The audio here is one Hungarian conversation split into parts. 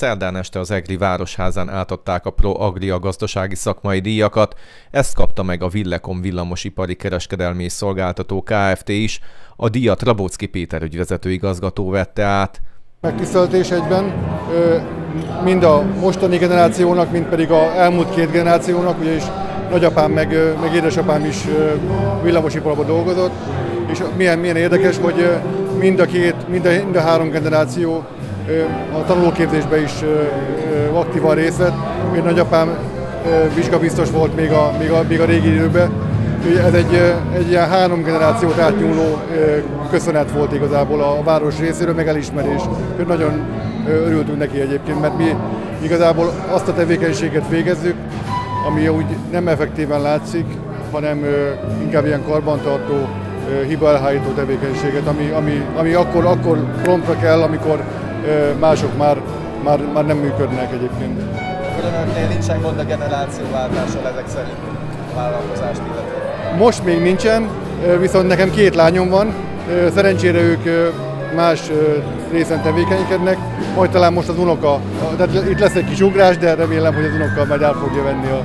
Szerdán este az Egri Városházán átadták a Pro Agria gazdasági szakmai díjakat, ezt kapta meg a Villekom villamosipari kereskedelmi szolgáltató Kft. is, a díjat Rabocki Péter ügyvezető igazgató vette át. Megtiszteltés egyben mind a mostani generációnak, mind pedig a elmúlt két generációnak, ugyanis nagyapám meg, meg édesapám is villamosiparban dolgozott, és milyen, milyen érdekes, hogy mind a két, mind a, mind a három generáció a tanulóképzésben is aktívan részt vett. Én nagyapám vizsgabiztos volt még a, még a, még a régi időben. Ez egy, egy ilyen három generációt átnyúló köszönet volt igazából a város részéről, meg elismerés. Nagyon örültünk neki egyébként, mert mi igazából azt a tevékenységet végezzük, ami úgy nem effektíven látszik, hanem inkább ilyen karbantartó, hibaelhárító tevékenységet, ami, ami, ami akkor, akkor promptra kell, amikor mások már, már, már nem működnek egyébként. Önöknél nincsen gond a generációváltással ezek szerint a vállalkozást illetve? Most még nincsen, viszont nekem két lányom van, szerencsére ők más részen tevékenykednek, majd talán most az unoka, tehát itt lesz egy kis ugrás, de remélem, hogy az unoka majd el fogja venni a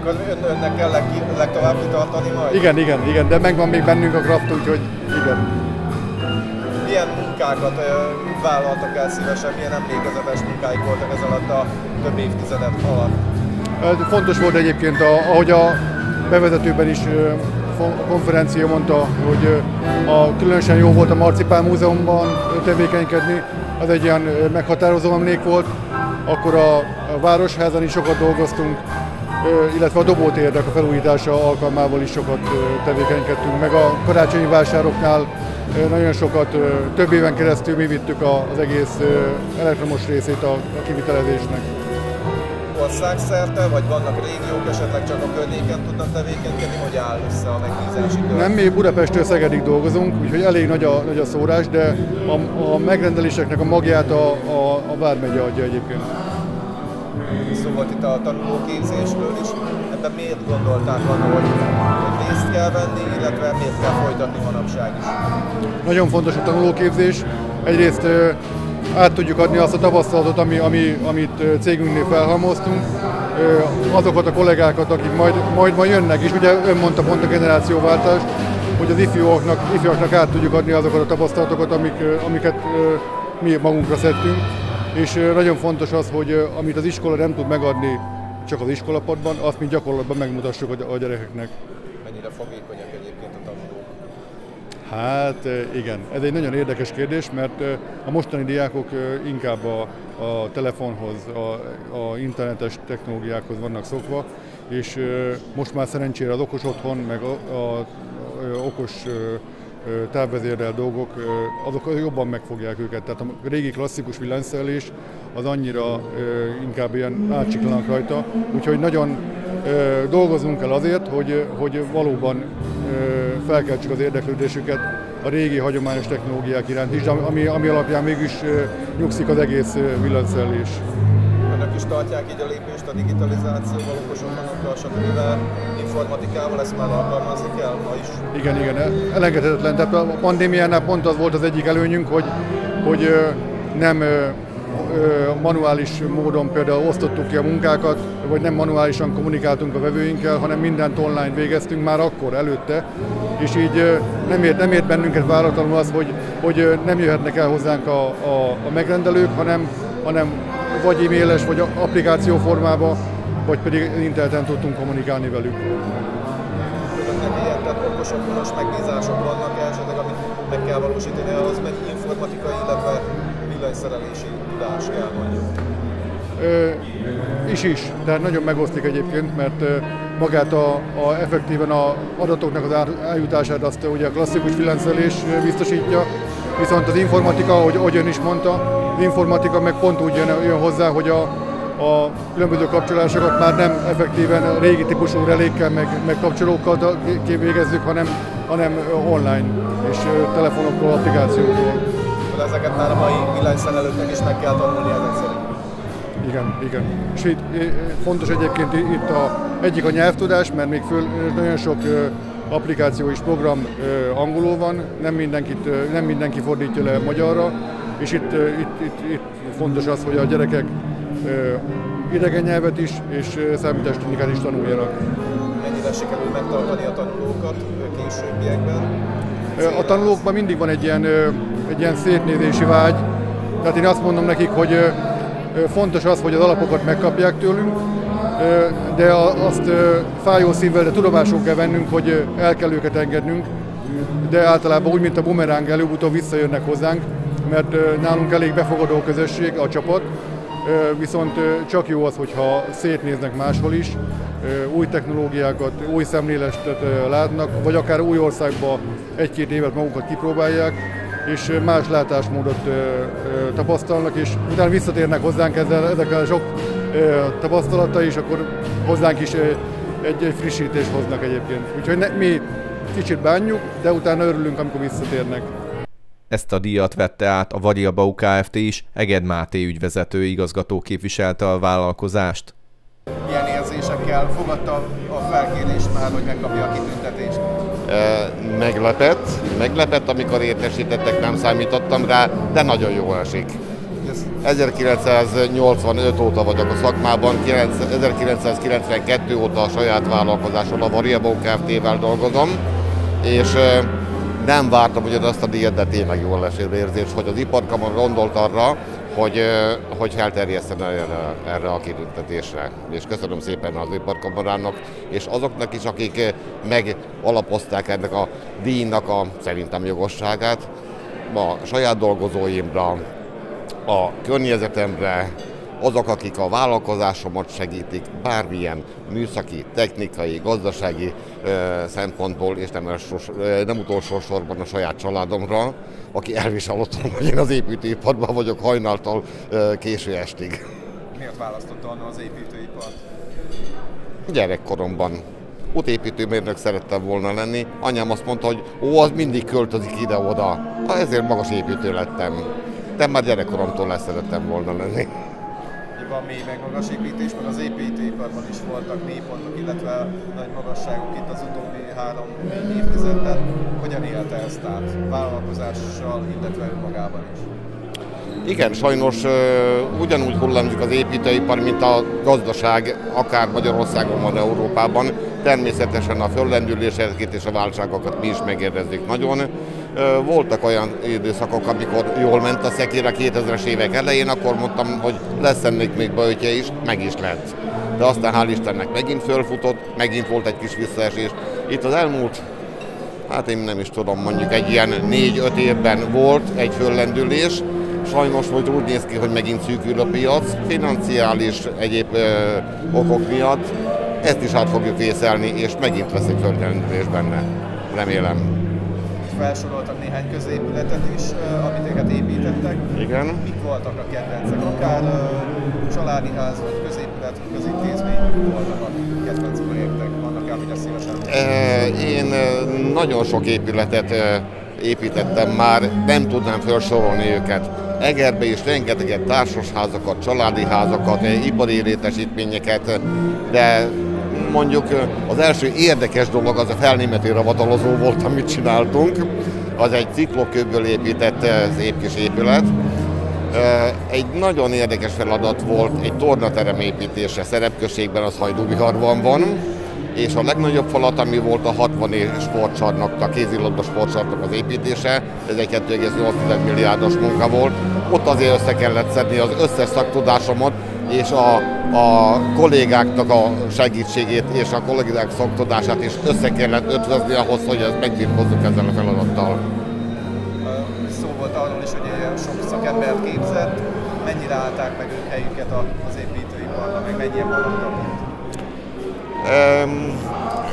Akkor ön, önnek kell leg, legtovább kitartani majd? Igen, igen, igen, de megvan még bennünk a kraft, úgyhogy igen. Milyen munkákat vállaltak el szívesen, milyen emlékezetes munkáik voltak ez alatt a több évtizedet alatt? Fontos volt egyébként, ahogy a bevezetőben is konferencia mondta, hogy a, különösen jó volt a Marcipál Múzeumban tevékenykedni, az egy ilyen meghatározó emlék volt, akkor a, a Városházan is sokat dolgoztunk, illetve a dobótérdek a felújítása alkalmával is sokat tevékenykedtünk, meg. A karácsonyi vásároknál nagyon sokat, több éven keresztül mi vittük az egész elektromos részét a kivitelezésnek országszerte, vagy vannak régiók, esetleg csak a környéken tudnak tevékenykedni, hogy áll össze a megbízási kör? Nem, mi Budapestről Szegedig dolgozunk, úgyhogy elég nagy a, nagy a szórás, de a, a megrendeléseknek a magját a, a, a Vármegye adja egyébként. Szó volt itt a tanulóképzésről is. Ebben miért gondolták volna, hogy, részt kell venni, illetve miért kell folytatni manapság is? Nagyon fontos a tanulóképzés. Egyrészt át tudjuk adni azt a tapasztalatot, ami, ami, amit cégünknél felhalmoztunk, azokat a kollégákat, akik majd, majd, majd jönnek, és ugye ön mondta pont a generációváltás, hogy az ifjúaknak, ifjúaknak át tudjuk adni azokat a tapasztalatokat, amik, amiket mi magunkra szedtünk. És nagyon fontos az, hogy amit az iskola nem tud megadni csak az iskolapadban, azt mi gyakorlatban megmutassuk a gyerekeknek. Mennyire fogékonyak egyébként a tanulók? Hát igen, ez egy nagyon érdekes kérdés, mert a mostani diákok inkább a, a telefonhoz, a, a internetes technológiákhoz vannak szokva, és most már szerencsére az okos otthon, meg a, a, a okos távvezérrel dolgok, azok jobban megfogják őket. Tehát a régi klasszikus villanyszerelés az annyira inkább ilyen átsiklanak rajta, úgyhogy nagyon dolgozunk el azért, hogy, hogy valóban felkeltsük az érdeklődésüket a régi hagyományos technológiák iránt is, ami, ami alapján mégis nyugszik az egész villanyszerelés. Is tartják így a lépést a digitalizációval, okos otthonokkal, stb. informatikával, ezt már alkalmazni kell ma is? Igen, igen, elengedhetetlen. Tehát a pandémiánál pont az volt az egyik előnyünk, hogy, hogy nem manuális módon például osztottuk ki a munkákat, vagy nem manuálisan kommunikáltunk a vevőinkkel, hanem mindent online végeztünk már akkor, előtte, és így nem ért, nem ért bennünket váratlanul az, hogy, hogy nem jöhetnek el hozzánk a, a, a megrendelők, hanem, hanem vagy e-mailes, vagy applikáció formában, vagy pedig interneten tudtunk kommunikálni velük. Önöknek ilyen, tehát okos megbízások vannak esetleg, amit meg kell valósítani ahhoz, mert informatikai, illetve villanyszerelési tudás kell mondjuk. Ö, is is, de nagyon megosztik egyébként, mert magát a, a effektíven a adatoknak az eljutását azt ugye a klasszikus villanyszerelés biztosítja, viszont az informatika, ahogy, ahogy ön is mondta, informatika meg pont úgy jön, jön hozzá, hogy a, a különböző kapcsolásokat már nem effektíven régi típusú relékkel, meg, meg kapcsolókkal végezzük, hanem, hanem online és telefonokkal, applikációkkal. Ezeket már a mai villanyszerelőknek is meg kell tanulni ezek szerint. Igen, igen. És itt fontos egyébként itt a, egyik a nyelvtudás, mert még föl, nagyon sok applikáció és program angolul van, nem, mindenkit, nem mindenki fordítja le magyarra, és itt, itt, itt, itt fontos az, hogy a gyerekek idegen nyelvet is, és számítástechnikát is tanuljanak. Mennyire sikerül megtartani a tanulókat későbbiekben? A tanulókban mindig van egy ilyen, egy ilyen szétnézési vágy, tehát én azt mondom nekik, hogy fontos az, hogy az alapokat megkapják tőlünk, de azt fájó szívvel, de tudomásul kell vennünk, hogy el kell őket engednünk, de általában úgy, mint a bumeráng előbb-utóbb visszajönnek hozzánk, mert nálunk elég befogadó közösség, a csapat, viszont csak jó az, hogyha szétnéznek máshol is, új technológiákat, új szemléletet látnak, vagy akár új országba egy-két évet magukat kipróbálják, és más látásmódot tapasztalnak, és utána visszatérnek hozzánk ezzel, ezekkel sok tapasztalata, és akkor hozzánk is egy, egy frissítést hoznak egyébként. Úgyhogy ne, mi kicsit bánjuk, de utána örülünk, amikor visszatérnek. Ezt a díjat vette át a Variabau Kft. is, Eged Máté ügyvezető igazgató képviselte a vállalkozást. Milyen érzésekkel fogadta a felkérést már, hogy megkapja a kitüntetést? Meglepett, meglepett, amikor értesítettek, nem számítottam rá, de nagyon jó esik. 1985 óta vagyok a szakmában, 1992 óta a saját vállalkozáson, a Variabau Kft-vel dolgozom, és nem vártam hogy azt a díjat, de tényleg jól eső érzés, hogy az iparkamar gondolt arra, hogy, hogy elterjesztene erre, erre a kitüntetésre. És köszönöm szépen az iparkamarának, és azoknak is, akik megalapozták ennek a díjnak a szerintem jogosságát, a saját dolgozóimra, a környezetemre, azok, akik a vállalkozásomat segítik, bármilyen műszaki, technikai, gazdasági ö, szempontból, és nem, elsős, ö, nem utolsó sorban a saját családomra, aki elvisel otthon, hogy én az építőiparban vagyok hajnaltól ö, késő estig. Miért választotta Anna az építőipart? Gyerekkoromban útépítőmérnök szerettem volna lenni. Anyám azt mondta, hogy ó, az mindig költözik ide-oda. Ezért magas építő lettem. De már gyerekkoromtól lesz szerettem volna lenni van mély meg magas építés, meg az építőiparban is voltak mélypontok, illetve nagy magasságok itt az utóbbi három évtizedben. Hogyan élte ezt át vállalkozással, illetve önmagában is? Igen, sajnos uh, ugyanúgy hullámzik az építőipar, mint a gazdaság, akár Magyarországon vagy Európában. Természetesen a föllendüléseket és a válságokat mi is megérdezzük nagyon. Voltak olyan időszakok, amikor jól ment a szekér a 2000-es évek elején, akkor mondtam, hogy lesz ennek még bajtja is, meg is lett. De aztán hál' Istennek megint fölfutott, megint volt egy kis visszaesés. Itt az elmúlt, hát én nem is tudom, mondjuk egy ilyen 4-5 évben volt egy föllendülés, sajnos hogy úgy néz ki, hogy megint szűkül a piac, financiális egyéb ö, okok miatt. Ezt is át fogjuk vészelni, és megint lesz egy föllendülés benne. Remélem felsoroltak néhány középületet is, amit őket építettek. Igen. Mik voltak a kedvencek? Akár családi ház, vagy középület, vagy közintézmény voltak a kedvenc projektek? Vannak-e, amire szívesen? Én nagyon sok épületet építettem már, nem tudnám felsorolni őket. Egerbe is rengeteget társasházakat, családi házakat, ipari létesítményeket, de mondjuk az első érdekes dolog az a felnémeti ravatalozó volt, amit csináltunk. Az egy ciklokőből épített szép kis épület. Egy nagyon érdekes feladat volt egy tornaterem építése szerepközségben, az Hajdúbiharban van, és a legnagyobb falat, ami volt a 60 sportcsarnoknak, a kézilabda sportcsarnoknak az építése, ez egy 2,8 milliárdos munka volt. Ott azért össze kellett szedni az összes szaktudásomat, és a, a kollégáknak a segítségét és a kollégák szaktudását is össze kellett ötvözni ahhoz, hogy ezt megbírkozzuk ezzel a feladattal. Szó volt arról is, hogy sok szakembert képzett, mennyire állták meg ők helyüket az építőiparban, meg mennyien maradtak Um,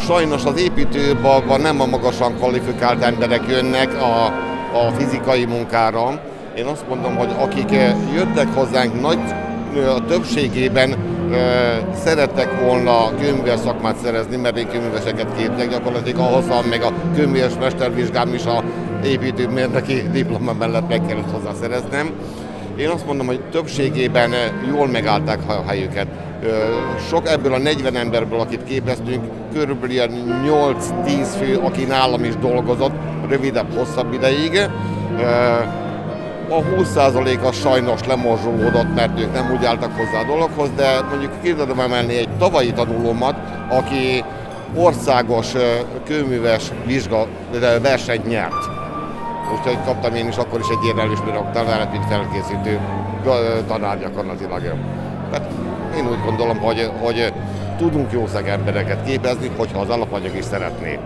sajnos az építőiparban nem a magasan kvalifikált emberek jönnek a, a fizikai munkára. Én azt mondom, hogy akik jöttek hozzánk nagy a többségében szerettek volna kőműves szakmát szerezni, mert én kőműveseket képzek, gyakorlatilag ahhoz meg a kőműves mestervizsgám is a építőmérnöki diploma mellett meg kellett hozzá szereznem. Én azt mondom, hogy többségében jól megállták a helyüket. Sok ebből a 40 emberből, akit képeztünk, körülbelül 8-10 fő, aki nálam is dolgozott, rövidebb, hosszabb ideig a 20% az sajnos lemorzsolódott, mert ők nem úgy álltak hozzá a dologhoz, de mondjuk ki tudom emelni egy tavalyi tanulómat, aki országos kőműves vizsga versenyt nyert. Úgyhogy kaptam én is akkor is egy érdelős tanárat, mint felkészítő tanár gyakorlatilag. Tehát én úgy gondolom, hogy, hogy tudunk jó embereket képezni, hogyha az alapanyag is szeretné.